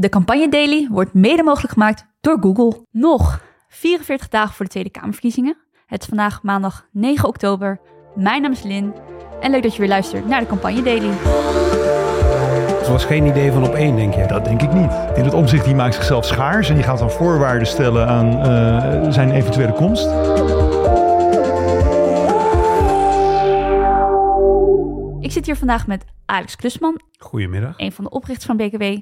De campagne Daily wordt mede mogelijk gemaakt door Google. Nog 44 dagen voor de Tweede Kamerverkiezingen. Het is vandaag maandag 9 oktober. Mijn naam is Lin en leuk dat je weer luistert naar de campagne Daily. Het was geen idee van op één, denk je? Dat denk ik niet. In het omzicht die maakt zichzelf schaars en die gaat dan voorwaarden stellen aan uh, zijn eventuele komst. Ik zit hier vandaag met Alex Klusman. Goedemiddag. Een van de oprichters van BKW.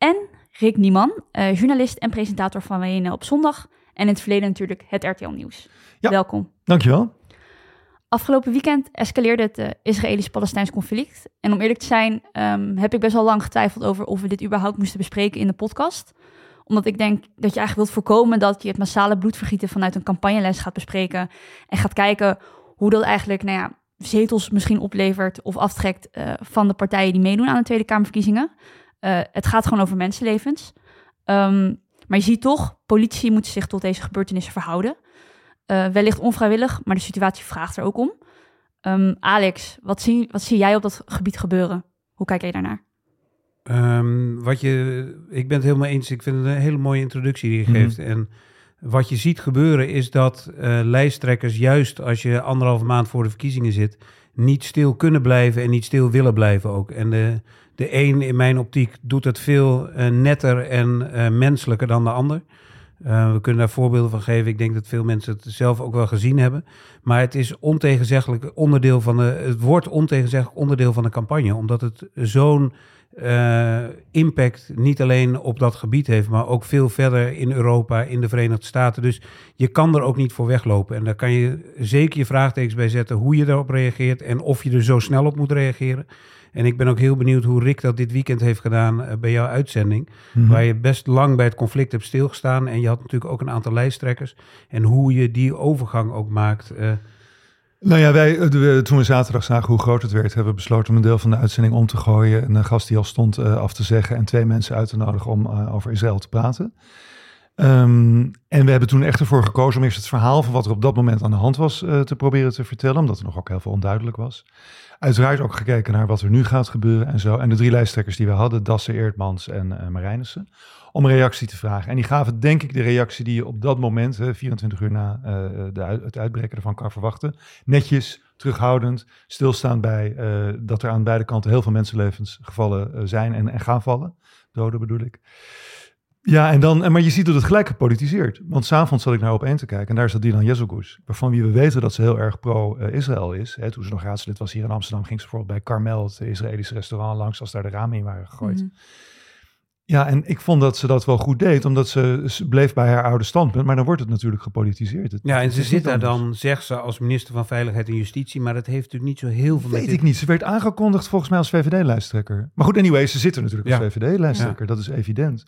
En Rick Nieman, uh, journalist en presentator van WNL op zondag. En in het verleden natuurlijk het RTL Nieuws. Ja. Welkom. Dankjewel. Afgelopen weekend escaleerde het uh, Israëlisch-Palestijns conflict. En om eerlijk te zijn, um, heb ik best wel lang getwijfeld over of we dit überhaupt moesten bespreken in de podcast. Omdat ik denk dat je eigenlijk wilt voorkomen dat je het massale bloedvergieten vanuit een campagneles gaat bespreken. En gaat kijken hoe dat eigenlijk, nou ja, zetels misschien oplevert of aftrekt uh, van de partijen die meedoen aan de Tweede Kamerverkiezingen. Uh, het gaat gewoon over mensenlevens. Um, maar je ziet toch, politici moeten zich tot deze gebeurtenissen verhouden. Uh, wellicht onvrijwillig, maar de situatie vraagt er ook om. Um, Alex, wat zie, wat zie jij op dat gebied gebeuren? Hoe kijk jij daarnaar? Um, wat je, ik ben het helemaal eens. Ik vind het een hele mooie introductie die je geeft. Mm -hmm. En wat je ziet gebeuren is dat uh, lijsttrekkers, juist als je anderhalve maand voor de verkiezingen zit, niet stil kunnen blijven en niet stil willen blijven ook. En de, de een in mijn optiek doet het veel uh, netter en uh, menselijker dan de ander. We kunnen daar voorbeelden van geven. Ik denk dat veel mensen het zelf ook wel gezien hebben. Maar het is ontegenzeggelijk onderdeel van de. Het wordt ontegenzeggelijk onderdeel van de campagne. Omdat het zo'n uh, impact niet alleen op dat gebied heeft, maar ook veel verder in Europa, in de Verenigde Staten. Dus je kan er ook niet voor weglopen. En daar kan je zeker je vraagtekens bij zetten hoe je daarop reageert en of je er zo snel op moet reageren. En ik ben ook heel benieuwd hoe Rick dat dit weekend heeft gedaan uh, bij jouw uitzending. Mm -hmm. Waar je best lang bij het conflict hebt stilgestaan. En je had natuurlijk ook een aantal lijsttrekkers. En hoe je die overgang ook maakt. Uh, nou ja, wij, toen we zaterdag zagen hoe groot het werd, hebben we besloten om een deel van de uitzending om te gooien. Een gast die al stond uh, af te zeggen en twee mensen uit te nodigen om over Israël te praten. Um, en we hebben toen echt ervoor gekozen om eerst het verhaal van wat er op dat moment aan de hand was te proberen te vertellen, omdat er nog ook heel veel onduidelijk was. Uiteraard ook gekeken naar wat er nu gaat gebeuren en zo. En de drie lijsttrekkers die we hadden, Dassen, Eertmans en uh, Marijnissen, om een reactie te vragen. En die gaven denk ik de reactie die je op dat moment, hè, 24 uur na uh, de, het uitbreken ervan kan verwachten. Netjes, terughoudend, stilstaand bij uh, dat er aan beide kanten heel veel mensenlevens gevallen zijn en, en gaan vallen. Doden bedoel ik. Ja, en dan, maar je ziet dat het gelijk gepolitiseerd. Want s'avonds zat ik naar op één te kijken en daar zat Dilan Jezelgoes, waarvan wie we weten dat ze heel erg pro-Israël is. Hè, toen ze nog raadslid was hier in Amsterdam, ging ze bijvoorbeeld bij Carmel, het Israëlische restaurant, langs als daar de ramen in waren gegooid. -hmm. Ja, en ik vond dat ze dat wel goed deed, omdat ze, bleef bij haar oude standpunt. Maar dan wordt het natuurlijk gepolitiseerd. Het, ja, en ze zit daar dan, zegt ze, als minister van Veiligheid en Justitie. Maar dat heeft natuurlijk niet zo heel veel Weet ik niet. Ze werd aangekondigd volgens mij als VVD-lijsttrekker. Maar goed, anyway, ze zit er natuurlijk Ja. als VVD-lijsttrekker. Dat is evident.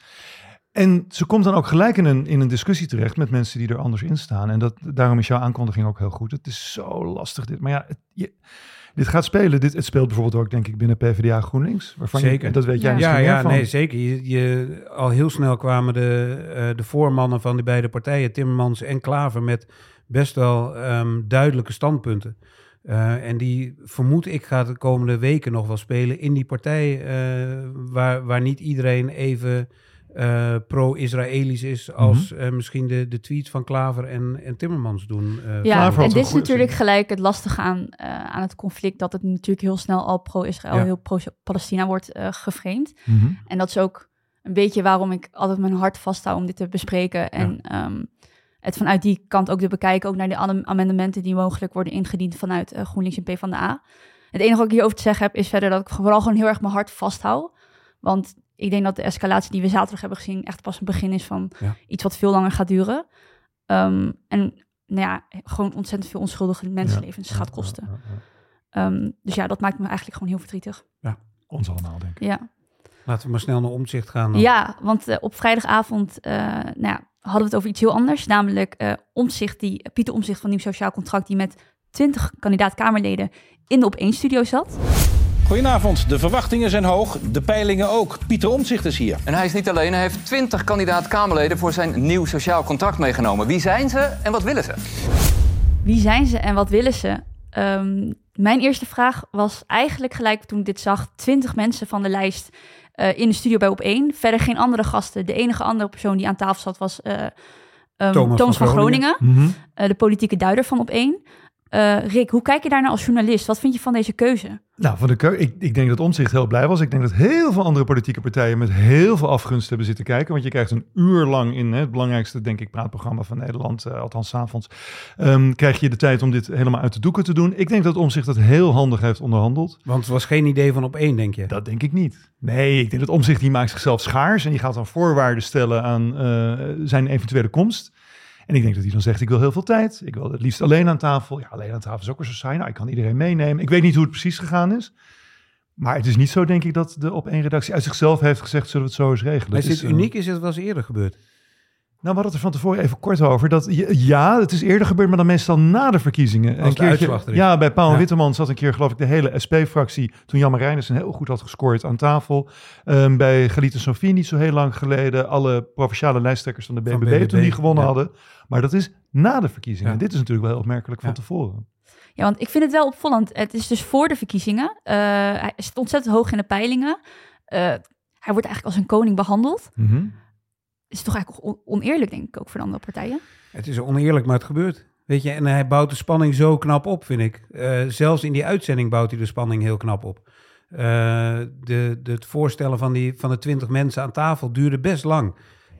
En ze komt dan ook gelijk in een, in een discussie terecht met mensen die er anders in staan. En dat, daarom is jouw aankondiging ook heel goed. Het is zo lastig dit. Maar ja, het, je, dit gaat spelen. Dit, het speelt bijvoorbeeld ook, denk ik, binnen PvdA GroenLinks. Waarvan Zeker. Je, dat weet jij Ja. misschien Ja, meer ja van. nee, zeker. Je, je, al heel snel kwamen de, eh, de voormannen van die beide partijen, Timmermans en Klaver, met best wel ehm, duidelijke standpunten. Uh, en die vermoed ik gaat de komende weken nog wel spelen in die partij, uh, waar, waar niet iedereen even uh, pro-Israëlisch is als mm -hmm. misschien de, de tweets van Klaver en, en Timmermans doen. ja, en dit is natuurlijk gelijk het lastige aan, aan het conflict, dat het natuurlijk heel snel al pro-Israël, ja. heel pro-Palestina wordt geframed. Mm -hmm. En dat is ook een beetje waarom ik altijd mijn hart vasthoud om dit te bespreken. En ja. um, het vanuit die kant ook te bekijken, ook naar de amendementen die mogelijk worden ingediend vanuit uh, GroenLinks en PvdA. Het enige wat ik hierover te zeggen heb, is verder dat ik vooral gewoon heel erg mijn hart vasthoud. Want ik denk dat de escalatie die we zaterdag hebben gezien echt pas een begin is van ja. iets wat veel langer gaat duren. Um, en nou ja, gewoon ontzettend veel onschuldige mensenlevens ja, gaat kosten. Ja, um, dus ja, dat maakt me eigenlijk gewoon heel verdrietig. Ja, ons allemaal denk ik. Ja. Laten we maar snel naar omzicht gaan. Dan. Ja, want uh, op vrijdagavond uh, nou ja, hadden we het over iets heel anders. Namelijk uh, Omzicht, die, Pieter Omzicht van Nieuw Sociaal Contract, die met 20 kandidaat-Kamerleden in de Op1-studio zat. Goedenavond, de verwachtingen zijn hoog, de peilingen ook. Pieter Omtzigt is hier. En hij is niet alleen, hij heeft 20 kandidaat-Kamerleden voor zijn nieuw sociaal contract meegenomen. Wie zijn ze en wat willen ze? Wie zijn ze en wat willen ze? Um, mijn eerste vraag was eigenlijk gelijk toen ik dit zag, 20 mensen van de lijst eh, in de studio bij Op1. Verder geen andere gasten. De enige andere persoon die aan tafel zat was eh, ehm, Thomas Thomas, van van Groningen, Mhm. eh, de politieke duider van Op1. Eh, Rick, hoe kijk je daarnaar als journalist? Wat vind je van deze keuze? Nou, van de keu- ik, ik denk dat Omtzigt heel blij was. Ik denk dat heel veel andere politieke partijen met heel veel afgunst hebben zitten kijken. Want je krijgt een uur lang in hè, het belangrijkste, denk ik, praatprogramma van Nederland, eh, althans 's avonds, ehm, krijg je de tijd om dit helemaal uit de doeken te doen. Ik denk dat Omtzigt dat heel handig heeft onderhandeld. Want het was geen idee van op één, denk je? Dat denk ik niet. Nee, ik denk dat Omzicht die maakt zichzelf schaars en die gaat dan voorwaarden stellen aan eh, zijn eventuele komst. En ik denk dat hij dan zegt, ik wil heel veel tijd. Ik wil het liefst alleen aan tafel. Ja, alleen aan tafel is ook weer zo saai. Nou, ik kan iedereen meenemen. Ik weet niet hoe het precies gegaan is. Maar het is niet zo, denk ik, dat de op één redactie uit zichzelf heeft gezegd, zullen we het zo eens regelen. Maar Het is dit uniek? Is het wel eens eerder gebeurd? Nou, we hadden het er van tevoren even kort over. Dat, je- ja, het is eerder gebeurd, maar dan meestal na de verkiezingen. Als er is. ja, bij Paul Ja. Witteman zat een keer, geloof ik, de hele SP-fractie... toen Jan Marijnissen heel goed had gescoord aan tafel. Ehm, bij Galita Sofie niet zo heel lang geleden. Alle provinciale lijsttrekkers van de BBB, Van BBB, toen die gewonnen ja. hadden. Maar dat is na de verkiezingen. Ja. Dit is natuurlijk wel heel opmerkelijk van tevoren. Ja, want ik vind het wel opvallend. Het is dus voor de verkiezingen. Eh, hij zit ontzettend hoog in de peilingen. Eh, hij wordt eigenlijk als een koning behandeld. Mhm. Is toch eigenlijk on- oneerlijk, denk ik, ook voor de andere partijen? Het is oneerlijk, maar het gebeurt. Weet je, en hij bouwt de spanning zo knap op, vind ik. Eh, zelfs in die uitzending bouwt hij de spanning heel knap op. Eh, de, de, het voorstellen van, die, van de twintig mensen aan tafel duurde best lang.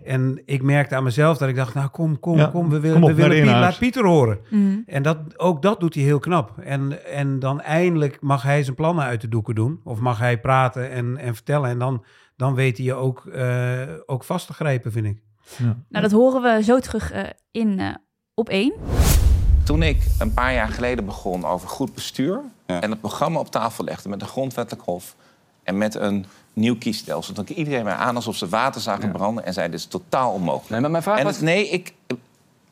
En ik merkte aan mezelf dat ik dacht, nou kom, kom, Ja, kom, we willen, kom op, we willen Piet, laat Pieter horen. Mhm. En dat, ook dat doet hij heel knap. En, en dan eindelijk mag hij zijn plannen uit de doeken doen. Of mag hij praten en, en vertellen. En dan, dan weet hij je ook, eh, ook vast te grijpen, vind ik. Ja. Nou, dat horen we zo terug eh, in eh, op één. Toen ik een paar jaar geleden begon over goed bestuur... en het programma op tafel legde met een grondwettelijk hof... en met een nieuw kiesstelsel... dan keek iedereen mij aan alsof ze water zagen branden... en zei, dit is totaal onmogelijk. Nee, maar mijn vraag En was... nee, ik,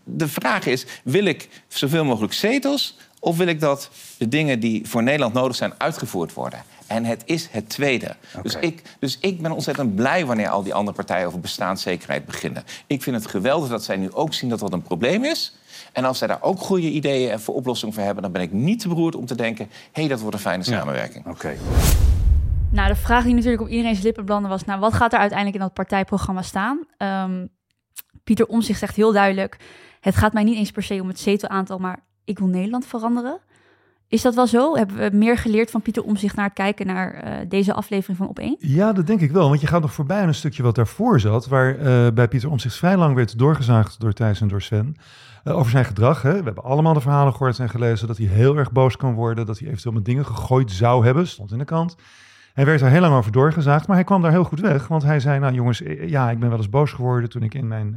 de vraag is, wil ik zoveel mogelijk zetels... of wil ik dat de dingen die voor Nederland nodig zijn uitgevoerd worden? En het is het tweede. Dus, ik, dus ik ben ontzettend blij wanneer al die andere partijen over bestaanszekerheid beginnen. Ik vind het geweldig dat zij nu ook zien dat dat een probleem is. En als zij daar ook goede ideeën en voor oplossingen voor hebben... dan ben ik niet te beroerd om te denken... hé, hey, dat wordt een fijne samenwerking. Oké. Nou, de vraag die natuurlijk op iedereen's lippen brandde was... nou, wat gaat er uiteindelijk in dat partijprogramma staan? Ehm, Pieter Omtzigt zegt heel duidelijk... het gaat mij niet eens per se om het zetelaantal... maar ik wil Nederland veranderen. Is dat wel zo? Hebben we meer geleerd van Pieter Omtzigt... naar het kijken naar eh, deze aflevering van Op1? Ja, dat denk ik wel. Want je gaat nog voorbij aan een stukje wat daarvoor zat. Waar eh, bij Pieter Omtzigt vrij lang werd doorgezaagd door Thijs en door eh, over zijn gedrag. Hè. We hebben allemaal de verhalen gehoord en gelezen dat hij heel erg boos kan worden. Dat hij eventueel met dingen gegooid zou hebben. Stond in de kant. Hij werd daar heel lang over doorgezaagd, maar hij kwam daar heel goed weg. Want hij zei, nou jongens, ja, ik ben wel eens boos geworden toen ik in mijn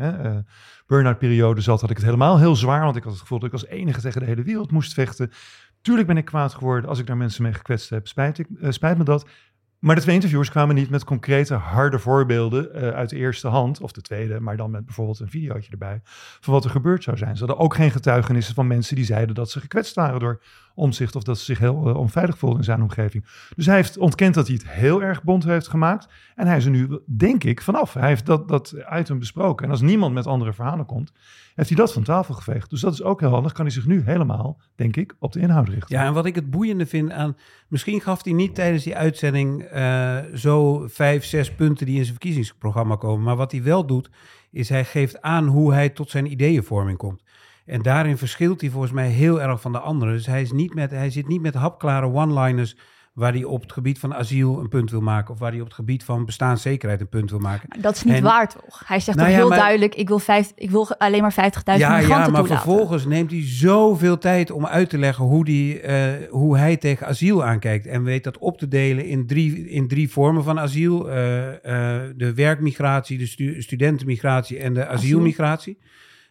burn-out periode zat. Had ik het helemaal heel zwaar, want ik had het gevoel dat ik als enige tegen de hele wereld moest vechten. Tuurlijk ben ik kwaad geworden als ik daar mensen mee gekwetst heb. Spijt, ik, eh, spijt me dat. Maar de twee interviewers kwamen niet met concrete, harde voorbeelden eh, uit de eerste hand, of de tweede, maar dan met bijvoorbeeld een videootje erbij, van wat er gebeurd zou zijn. Ze hadden ook geen getuigenissen van mensen die zeiden dat ze gekwetst waren door omzicht of dat ze zich heel eh, onveilig voelden in zijn omgeving. Dus hij heeft ontkend dat hij het heel erg bond heeft gemaakt. En hij is er nu, denk ik, vanaf. Hij heeft dat, dat item besproken. En als niemand met andere verhalen komt, heeft hij dat van tafel geveegd. Dus dat is ook heel handig. Kan hij zich nu helemaal, denk ik, op de inhoud richten. Ja, en wat ik het boeiende vind aan... Misschien gaf hij niet tijdens die uitzending eh, zo vijf, zes punten die in zijn verkiezingsprogramma komen. Maar wat hij wel doet, is hij geeft aan hoe hij tot zijn ideeënvorming komt. En daarin verschilt hij volgens mij heel erg van de anderen. Dus hij, is niet met, hij zit niet met hapklare one-liners waar hij op het gebied van asiel een punt wil maken. Of waar hij op het gebied van bestaanszekerheid een punt wil maken. Maar dat is niet En- waar, toch? Hij zegt Nou toch ja, heel maar- duidelijk... Ik wil, vijf, ik wil alleen maar 50.000 Ja, migranten ja, maar toelaten. vervolgens neemt hij zoveel tijd om uit te leggen hoe, die, eh, hoe hij tegen asiel aankijkt. En weet dat op te delen in drie, in drie vormen van asiel. Eh, eh, de werkmigratie, de stu- studentenmigratie en de asielmigratie.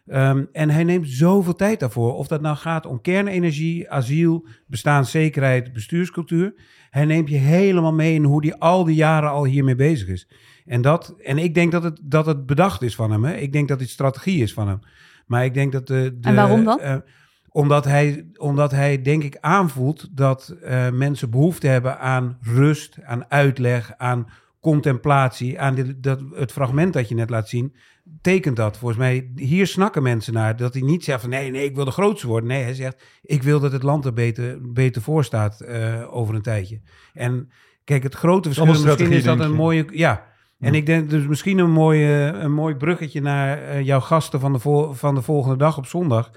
Ehm, en hij neemt zoveel tijd daarvoor. Of dat nou gaat om kernenergie, asiel, bestaanszekerheid, bestuurscultuur. Hij neemt je helemaal mee in hoe hij al die jaren al hiermee bezig is. En, dat, en ik denk dat het, dat het bedacht is van hem. Hè? Ik denk dat dit strategie is van hem. Maar ik denk dat de... de En waarom dan? eh, omdat, hij, omdat hij, denk ik, aanvoelt dat eh, mensen behoefte hebben aan rust, aan uitleg, aan contemplatie. Aan dit, dat, het fragment dat je net laat zien, tekent dat. Volgens mij, hier snakken mensen naar. Dat hij niet zegt van nee, nee, ik wil de grootste worden. Nee, hij zegt, ik wil dat het land er beter, beter voor staat eh, over een tijdje. En Kijk, het grote verschil misschien is dat een mooie... Ja, en ik denk dus misschien een, mooie, een mooi bruggetje naar eh, jouw gasten van de, van de volgende dag op zondag.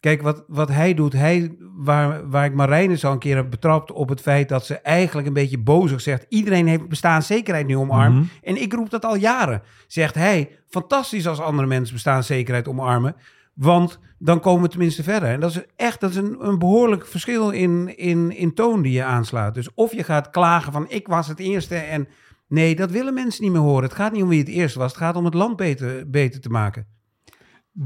Kijk, wat, wat hij doet, hij, waar, waar ik Marijnes al een keer heb betrapt op het feit dat ze eigenlijk een beetje bozig zegt. Iedereen heeft bestaanszekerheid nu omarmd. Mhm. En ik roep dat al jaren. Zegt hij, fantastisch als andere mensen bestaanszekerheid omarmen. Want dan komen we tenminste verder. En dat is echt dat is een, een behoorlijk verschil in, in, in toon die je aanslaat. Dus of je gaat klagen van ik was het eerste en... Nee, dat willen mensen niet meer horen. Het gaat niet om wie het eerste was. Het gaat om het land beter, beter te maken.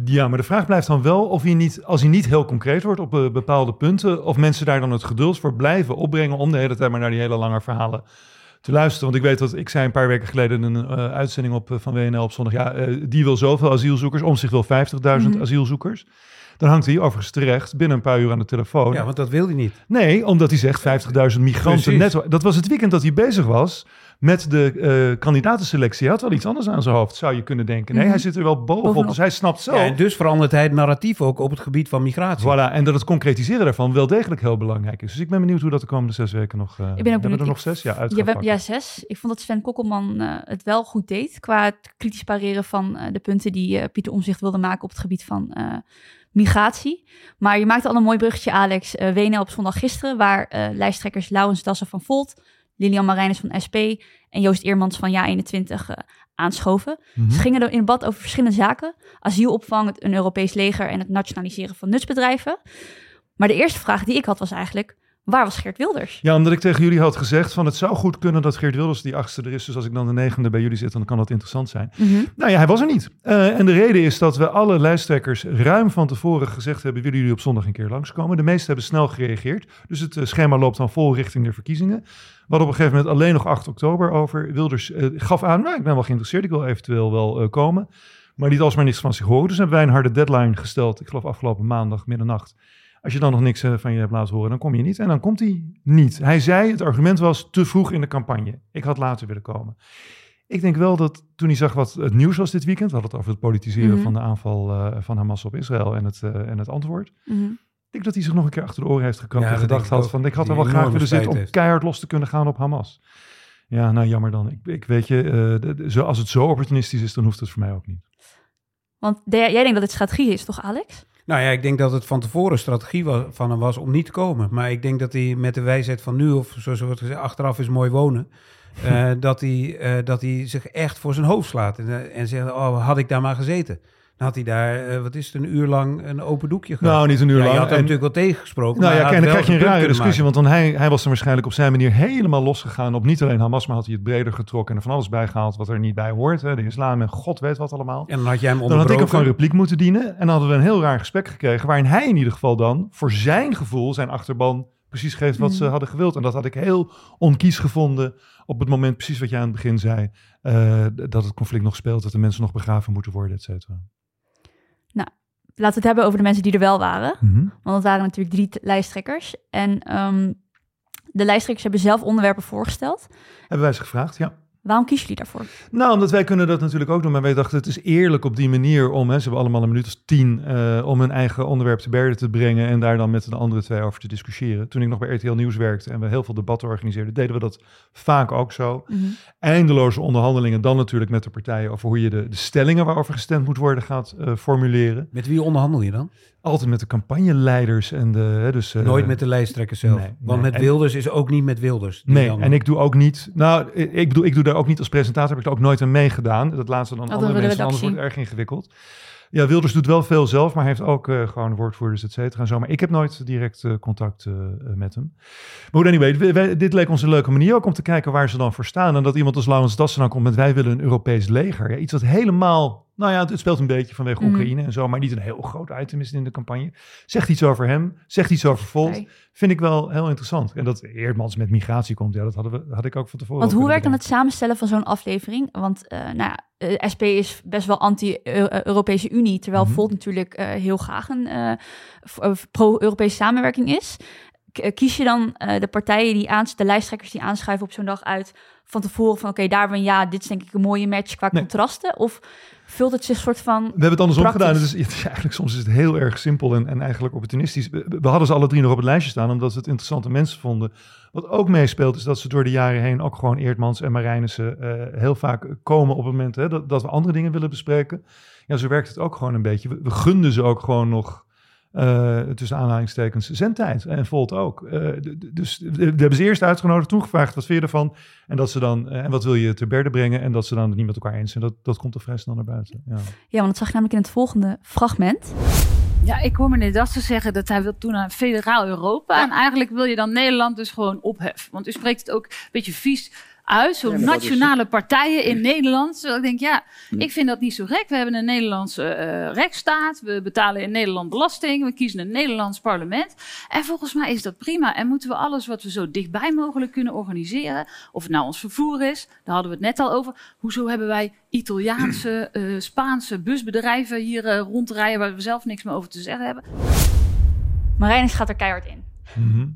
Ja, maar de vraag blijft dan wel of hij niet, als hij niet heel concreet wordt op eh, bepaalde punten, of mensen daar dan het geduld voor blijven opbrengen om de hele tijd maar naar die hele lange verhalen te luisteren. Want ik weet dat ik zei een paar weken geleden in een eh, uitzending op, eh, van WNL op zondag, ja, die wil zoveel asielzoekers, om zich wil 50.000 Mhm. asielzoekers. Dan hangt hij overigens terecht binnen een paar uur aan de telefoon. Ja, want dat wil hij niet. Nee, omdat hij zegt 50.000 migranten Precies. netto. Dat was het weekend dat hij bezig was met de eh kandidatenselectie. Hij had wel iets anders aan zijn hoofd, zou je kunnen denken. Nee, Mhm. hij zit er wel bovenop, dus hij snapt zelf. Ja, en dus verandert hij het narratief ook op het gebied van migratie. Voilà, en dat het concretiseren daarvan wel degelijk heel belangrijk is. Dus ik ben benieuwd hoe dat de komende zes weken nog... eh Ik ben ook benieuwd. er nog zes? Ja, uit Ja, ja, zes. Ik vond dat Sven Kokkelman eh, het wel goed deed qua het kritisch pareren van eh, de punten die eh, Pieter Omzicht wilde maken op het gebied van eh, migratie. Maar je maakte al een mooi bruggetje, Alex. Eh WNL op zondag gisteren, waar eh, lijsttrekkers Laurens Dassen van Volt, Lilian Marijnis van SP en Joost Eermans van Ja21 eh, aanschoven. Mhm. Ze gingen er in debat over verschillende zaken. Asielopvang, het, een Europees leger en het nationaliseren van nutsbedrijven. Maar de eerste vraag die ik had was eigenlijk, waar was Geert Wilders? Ja, omdat ik tegen jullie had gezegd van het zou goed kunnen dat Geert Wilders die achtste er is. Dus als ik dan de negende bij jullie zit, dan kan dat interessant zijn. Mhm. Nou ja, hij was er niet. Eh, en de reden is dat we alle lijsttrekkers ruim van tevoren gezegd hebben... willen jullie op zondag een keer langskomen? De meesten hebben snel gereageerd. Dus het eh, schema loopt dan vol richting de verkiezingen. We hadden op een gegeven moment alleen nog 8 oktober over. Wilders eh, gaf aan, nou, ik ben wel geïnteresseerd, ik wil eventueel wel komen. Maar niet alsmaar niks van zich horen. Dus hebben wij een harde deadline gesteld, ik geloof afgelopen maandag, middernacht. Als je dan nog niks eh, van je hebt laten horen, dan kom je niet. En dan komt hij niet. Hij zei, het argument was te vroeg in de campagne. Ik had later willen komen. Ik denk wel dat toen hij zag wat het nieuws was dit weekend, we hadden het over het politiseren Mhm. van de aanval eh, van Hamas op Israël en het, eh, en het antwoord. Mhm. Ik denk dat hij zich nog een keer achter de oren heeft gekrapt Ja, en gedacht had van ik had er wel graag willen zitten om heeft. keihard los te kunnen gaan op Hamas. Ja, nou jammer dan. Ik, ik weet je, eh, de- de- zo, als het zo opportunistisch is, dan hoeft het voor mij ook niet. Want de- jij denkt dat het strategie is, toch Alex? Nou ja, ik denk dat het van tevoren strategie wa- van hem was om niet te komen. Maar ik denk dat hij met de wijsheid van nu, of zoals wordt gezegd, achteraf is mooi wonen. eh, dat, hij, eh, dat hij zich echt voor zijn hoofd slaat. En, eh, en zegt, oh, had ik daar maar gezeten. Had hij daar, eh, wat is het, een uur lang een open doekje gehad. Nou, niet een uur ja, lang. je had hem En- natuurlijk wel tegengesproken. Nou ja, had dan krijg je een rare discussie, want dan hij, hij was er waarschijnlijk op zijn manier helemaal losgegaan op niet alleen Hamas, maar had hij het breder getrokken en er van alles bijgehaald wat er niet bij hoort. Hè. De islam en god weet wat allemaal. En dan had jij hem Dan had ik onderbroken. hem van repliek moeten dienen en dan hadden we een heel raar gesprek gekregen, waarin hij in ieder geval dan voor zijn gevoel, zijn achterban, precies geeft wat ze Mm. hadden gewild. En dat had ik heel onkies gevonden op het moment, precies wat jij aan het begin zei, eh, dat het conflict nog speelt, dat de mensen nog begraven moeten worden, et cetera. Laten we het hebben over de mensen die er wel waren. Mhm. Want het waren natuurlijk drie lijsttrekkers. En ehm, de lijsttrekkers hebben zelf onderwerpen voorgesteld. Hebben wij ze gevraagd, ja. Waarom kiezen jullie daarvoor? Nou, omdat wij kunnen dat natuurlijk ook doen. Maar wij dachten, het is eerlijk op die manier om, hè, ze hebben allemaal een minuut of tien, eh, om hun eigen onderwerp te berden te brengen en daar dan met de andere twee over te discussiëren. Toen ik nog bij RTL Nieuws werkte en we heel veel debatten organiseerden, deden we dat vaak ook zo. Eindeloze onderhandelingen dan natuurlijk met de partijen over hoe je de, de stellingen waarover gestemd moet worden gaat eh, formuleren. Met wie onderhandel je dan? Altijd met de campagneleiders en de... Hè, dus, eh, Nooit met de lijsttrekker zelf. nee, Want nee. met En- Wilders is ook niet met Wilders. Nee, dan- en ik doe ook niet. Nou, ik bedoel, ik doe daar ook niet als presentator. Heb ik er ook nooit aan meegedaan. Dat laatste dan andere mensen. Anders wordt het erg ingewikkeld. Ja, Wilders doet wel veel zelf, maar heeft ook eh, gewoon woordvoerders, et cetera. En zo. Maar ik heb nooit direct eh, contact met hem. Maar anyway, wij- wij- dit leek ons een leuke manier ook om te kijken waar ze dan voor staan. En dat iemand als Laurens Dassen dan komt met wij willen een Europees leger. Ja, iets wat helemaal, nou ja, het speelt een beetje vanwege Mhm. Oekraïne en zo, maar niet een heel groot item is in de campagne. Zegt iets over hem, zegt iets over Volt. Nee. Vind ik wel heel interessant. En dat Eerdmans met migratie komt, ja, dat hadden we, had ik ook van tevoren. Want hoe werkt dan het samenstellen van zo'n aflevering? Want eh, nou ja, eh, SP is best wel anti-Europese Unie, terwijl Mhm. Volt natuurlijk eh, heel graag een pro-Europese samenwerking is. Eh, kies je dan eh, de partijen die aan, de lijsttrekkers die aanschuiven op zo'n dag uit van tevoren van oké, daar een ja, dit is denk ik een mooie match qua Nee. contrasten? Of vult het zich soort van We hebben het andersom Praktisch. gedaan. Het is, het is eigenlijk soms is het heel erg simpel en, en eigenlijk opportunistisch. We, we hadden ze alle drie nog op het lijstje staan, omdat we het interessante mensen vonden. Wat ook meespeelt, is dat ze door de jaren heen ook gewoon Eertmans en Marijnissen eh, heel vaak komen op het moment hè, dat, dat we andere dingen willen bespreken. Ja, zo werkt het ook gewoon een beetje. We, we gunden ze ook gewoon nog, eh, tussen aanhalingstekens, zendtijd. En Volt ook. Eh, d- dus we hebben ze eerst uitgenodigd, toen gevraagd, wat vind je ervan? En, dat ze dan, eh, en wat wil je te berde brengen? En dat ze dan het niet met elkaar eens zijn. Dat, dat komt er vrij snel naar buiten. Ja. Ja, want dat zag je namelijk in het volgende fragment. Ja, ik hoor meneer Dassen zeggen dat hij wil doen aan federaal Europa. En eigenlijk wil je dan Nederland dus gewoon opheffen. Want u spreekt het ook een beetje vies uit. Zo'n Ja, is- nationale partijen in Nederland. Terwijl ik denk, ja, Hm. ik vind dat niet zo gek. We hebben een Nederlandse eh, rechtsstaat. We betalen in Nederland belasting. We kiezen een Nederlands parlement. En volgens mij is dat prima. En moeten we alles wat we zo dichtbij mogelijk kunnen organiseren. Of het nou ons vervoer is. Daar hadden we het net al over. Hoezo hebben wij Italiaanse, eh, Spaanse busbedrijven hier eh, rondrijden. Waar we zelf niks meer over te zeggen hebben. Marijnis gaat er keihard in. Mhm.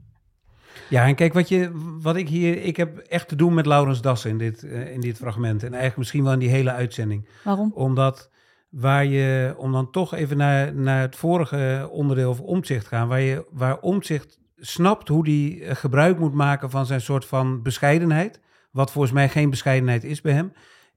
Ja, en kijk, wat, je, wat ik hier... Ik heb echt te doen met Laurens Dassen in dit, eh, in dit fragment. En eigenlijk misschien wel in die hele uitzending. Waarom? Omdat waar je... Om dan toch even naar, naar het vorige onderdeel van omzicht gaan. Waar, je, waar omzicht snapt hoe die eh, gebruik moet maken van zijn soort van bescheidenheid. Wat volgens mij geen bescheidenheid is bij hem.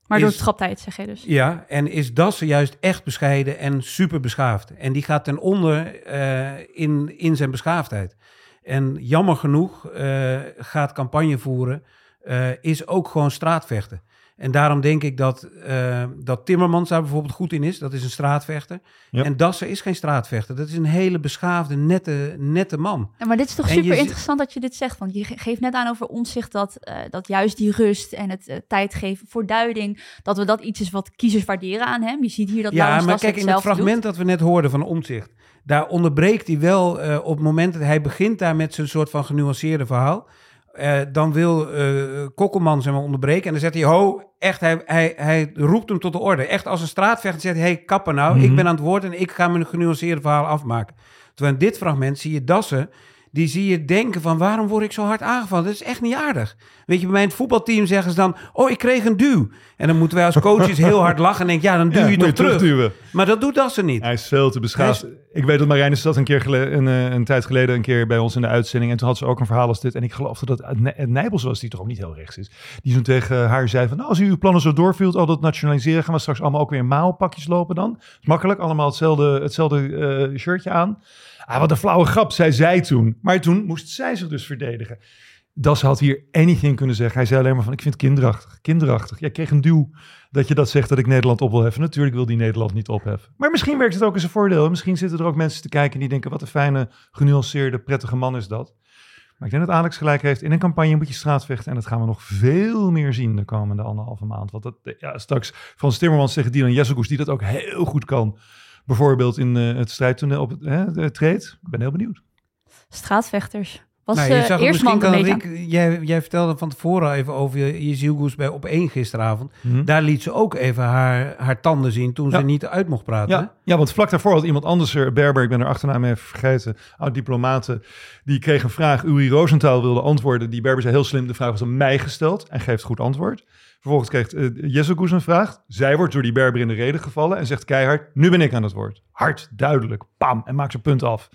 Maar door schaptijd, zeg je dus. Ja, en is Dassen juist echt bescheiden en super beschaafd. En die gaat ten onder eh, in, in zijn beschaafdheid. En jammer genoeg eh, gaat campagne voeren, eh, is ook gewoon straatvechten. En daarom denk ik dat, eh, dat Timmermans daar bijvoorbeeld goed in is. Dat is een straatvechter. Ja. En Dassen is geen straatvechter. Dat is een hele beschaafde, nette, nette man. Ja, maar dit is toch En super interessant dat je dit zegt. Want je ge- geeft net aan over omzicht dat, eh, dat juist die rust en het eh, tijd geven voor duiding, dat we dat iets is wat kiezers waarderen aan hem. Je ziet hier dat Ja, maar kijk, in het fragment dat we net hoorden van Omtzigt, daar onderbreekt hij wel eh, op het moment dat hij begint daar met zijn soort van genuanceerde verhaal. Eh, dan wil eh Kokkelman zeg maar onderbreken en dan zegt hij, ho, echt, hij, hij, hij roept hem tot de orde. Echt als een straatvechter zegt hij, hey, kappen nou, Mhm. ik ben aan het woord en ik ga mijn genuanceerde verhaal afmaken. Terwijl in dit fragment zie je Dassen, die zie je denken van, waarom word ik zo hard aangevallen? Dat is echt niet aardig. Weet je, bij mijn voetbalteam zeggen ze dan, oh, ik kreeg een duw. En dan moeten wij als coaches heel hard lachen en denken, ja, dan duw Ja, je toch terug. terugduwen. Maar dat doet Dassen niet. Hij is veel te beschaafd. Ik weet dat Marijnus dat een, keer gele- een, eh, een tijd geleden een keer bij ons in de uitzending. En toen had ze ook een verhaal als dit. En ik geloofde dat het Nij- het Nijbels was, die toch ook niet heel rechts is. Die toen tegen haar zei van, nou, als u uw plannen zo doorvielt, al dat nationaliseren, gaan we straks allemaal ook weer in maalpakjes lopen dan. Is makkelijk, allemaal hetzelfde, hetzelfde eh, shirtje aan. Ah, wat een flauwe grap, zei zij toen. Maar toen moest zij zich dus verdedigen. Das had hier anything kunnen zeggen. Hij zei alleen maar van, ik vind het kinderachtig. Kinderachtig. Jij kreeg een duw dat je dat zegt dat ik Nederland op wil heffen. Natuurlijk wil die Nederland niet opheffen. Maar misschien werkt het ook als een voordeel. Misschien zitten er ook mensen te kijken die denken, wat een fijne, genuanceerde, prettige man is dat. Maar ik denk dat Alex gelijk heeft. In een campagne moet je straatvechten. En dat gaan we nog veel meer zien de komende anderhalve maand. Want dat, ja, straks Frans Timmermans tegen Dylan Jesselkoes, die dat ook heel goed kan. Bijvoorbeeld in eh, het strijdtoneel op het hè, de treed. Ik ben heel benieuwd. Straatvechters. Was Nou, nou, je zag het eerst man Rick, jij, jij vertelde van tevoren even over je, je zielgoes bij op één gisteravond. Hm? Daar liet ze ook even haar, haar tanden zien toen Ja. ze niet uit mocht praten. Ja, ja, want vlak daarvoor had iemand anders, er, Berber, ik ben er achternaam even vergeten, oud diplomaten, die kreeg een vraag. Uri Rosenthal wilde antwoorden. Die Berber zei heel slim, de vraag was aan mij gesteld en geeft goed antwoord. Vervolgens kreeg uh, Jesselkoes een vraag. Zij wordt door die Berber in de reden gevallen en zegt keihard, nu ben ik aan het woord. Hard, duidelijk, pam, en maakt zijn punt af.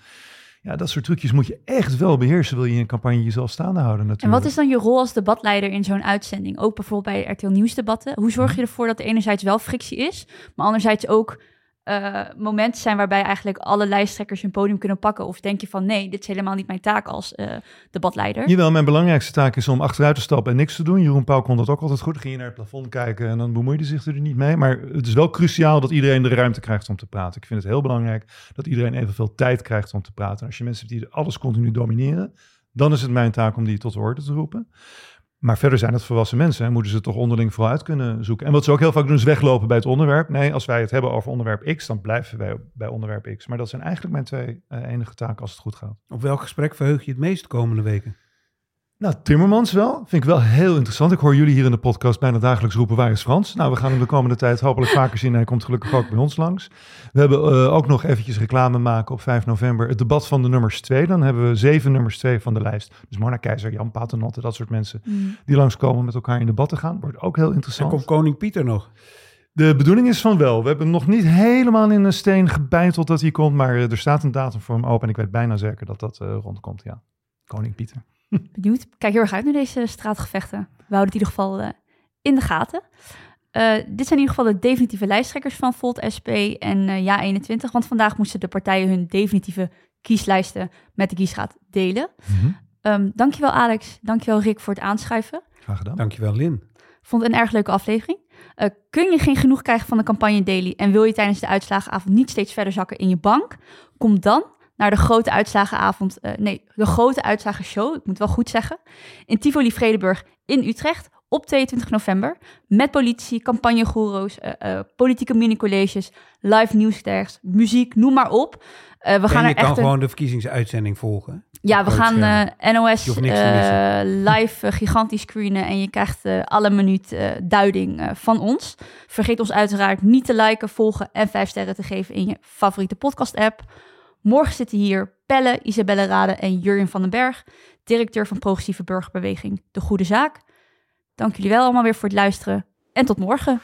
Ja, dat soort trucjes moet je echt wel beheersen, wil je in een campagne jezelf staande houden En natuurlijk. wat is dan je rol als debatleider in zo'n uitzending? Ook bijvoorbeeld bij RTL Nieuwsdebatten. Hoe zorg je ervoor dat er enerzijds wel frictie is, maar anderzijds ook eh, momenten zijn waarbij eigenlijk alle lijsttrekkers hun podium kunnen pakken? Of denk je van nee, dit is helemaal niet mijn taak als eh, debatleider? Jawel, mijn belangrijkste taak is om achteruit te stappen en niks te doen. Jeroen Pauw kon dat ook altijd goed. Dan ging je naar het plafond kijken en dan bemoeide zich er niet mee. Maar het is wel cruciaal dat iedereen de ruimte krijgt om te praten. Ik vind het heel belangrijk dat iedereen evenveel tijd krijgt om te praten. En als je mensen hebt die alles continu domineren, dan is het mijn taak om die tot de orde te roepen. Maar verder zijn het volwassen mensen en moeten ze toch onderling vooruit kunnen zoeken. En wat ze ook heel vaak doen is weglopen bij het onderwerp. Nee, als wij het hebben over onderwerp X, dan blijven wij bij onderwerp X. Maar dat zijn eigenlijk mijn twee eh, enige taken als het goed gaat. Op welk gesprek verheug je het meest de komende weken? Nou, Timmermans wel. Vind ik wel heel interessant. Ik hoor jullie hier in de podcast bijna dagelijks roepen, waar is Frans? Nou, we gaan hem de komende tijd hopelijk vaker zien. Hij komt gelukkig ook bij ons langs. We hebben uh, ook nog eventjes reclame maken op 5 november. Het debat van de nummers 2. Dan hebben we zeven nummers 2 van de lijst. Dus Mona Keizer, Jan Paternotte, dat soort mensen mm. die langskomen met elkaar in debat te gaan. Wordt ook heel interessant. En komt koning Pieter nog? De bedoeling is van wel. We hebben nog niet helemaal in een steen gebeiteld dat hij komt. Maar er staat een datum voor hem open. En ik weet bijna zeker dat dat uh, rondkomt, ja. Koning Pieter. Benieuwd. Kijk heel erg uit naar deze straatgevechten. We houden het in ieder geval uh, in de gaten. Uh, dit zijn in ieder geval de definitieve lijsttrekkers van Volt SP en uh, Ja21. Want vandaag moesten de partijen hun definitieve kieslijsten met de kiesraad delen. Mm -hmm. um, dankjewel Alex, dankjewel Rick voor het aanschuiven. Graag gedaan. Dankjewel Lin. Vond het een erg leuke aflevering. Uh, kun je geen genoeg krijgen van de campagne Daily en wil je tijdens de uitslagenavond niet steeds verder zakken in je bank? Kom dan naar de grote uitslagenavond, uh, nee, de grote uitslagenshow, ik moet wel goed zeggen, in Tivoli Vredeburg in Utrecht op 22 november. Met politie, campagnegoeroes, uh, uh, politieke mini-colleges, live nieuwsdergs, muziek, noem maar op. Uh, we en gaan je er kan echt gewoon de verkiezingsuitzending volgen. Ja, we gaan eh, NOS eh, live eh, gigantisch screenen en je krijgt eh, alle minuut eh, duiding eh, van ons. Vergeet ons uiteraard niet te liken, volgen en vijf sterren te geven in je favoriete podcast-app. Morgen zitten hier Pelle, Isabelle Rade en Jurjen van den Berg, directeur van Progressieve Burgerbeweging De Goede Zaak. Dank jullie wel allemaal weer voor het luisteren en tot morgen.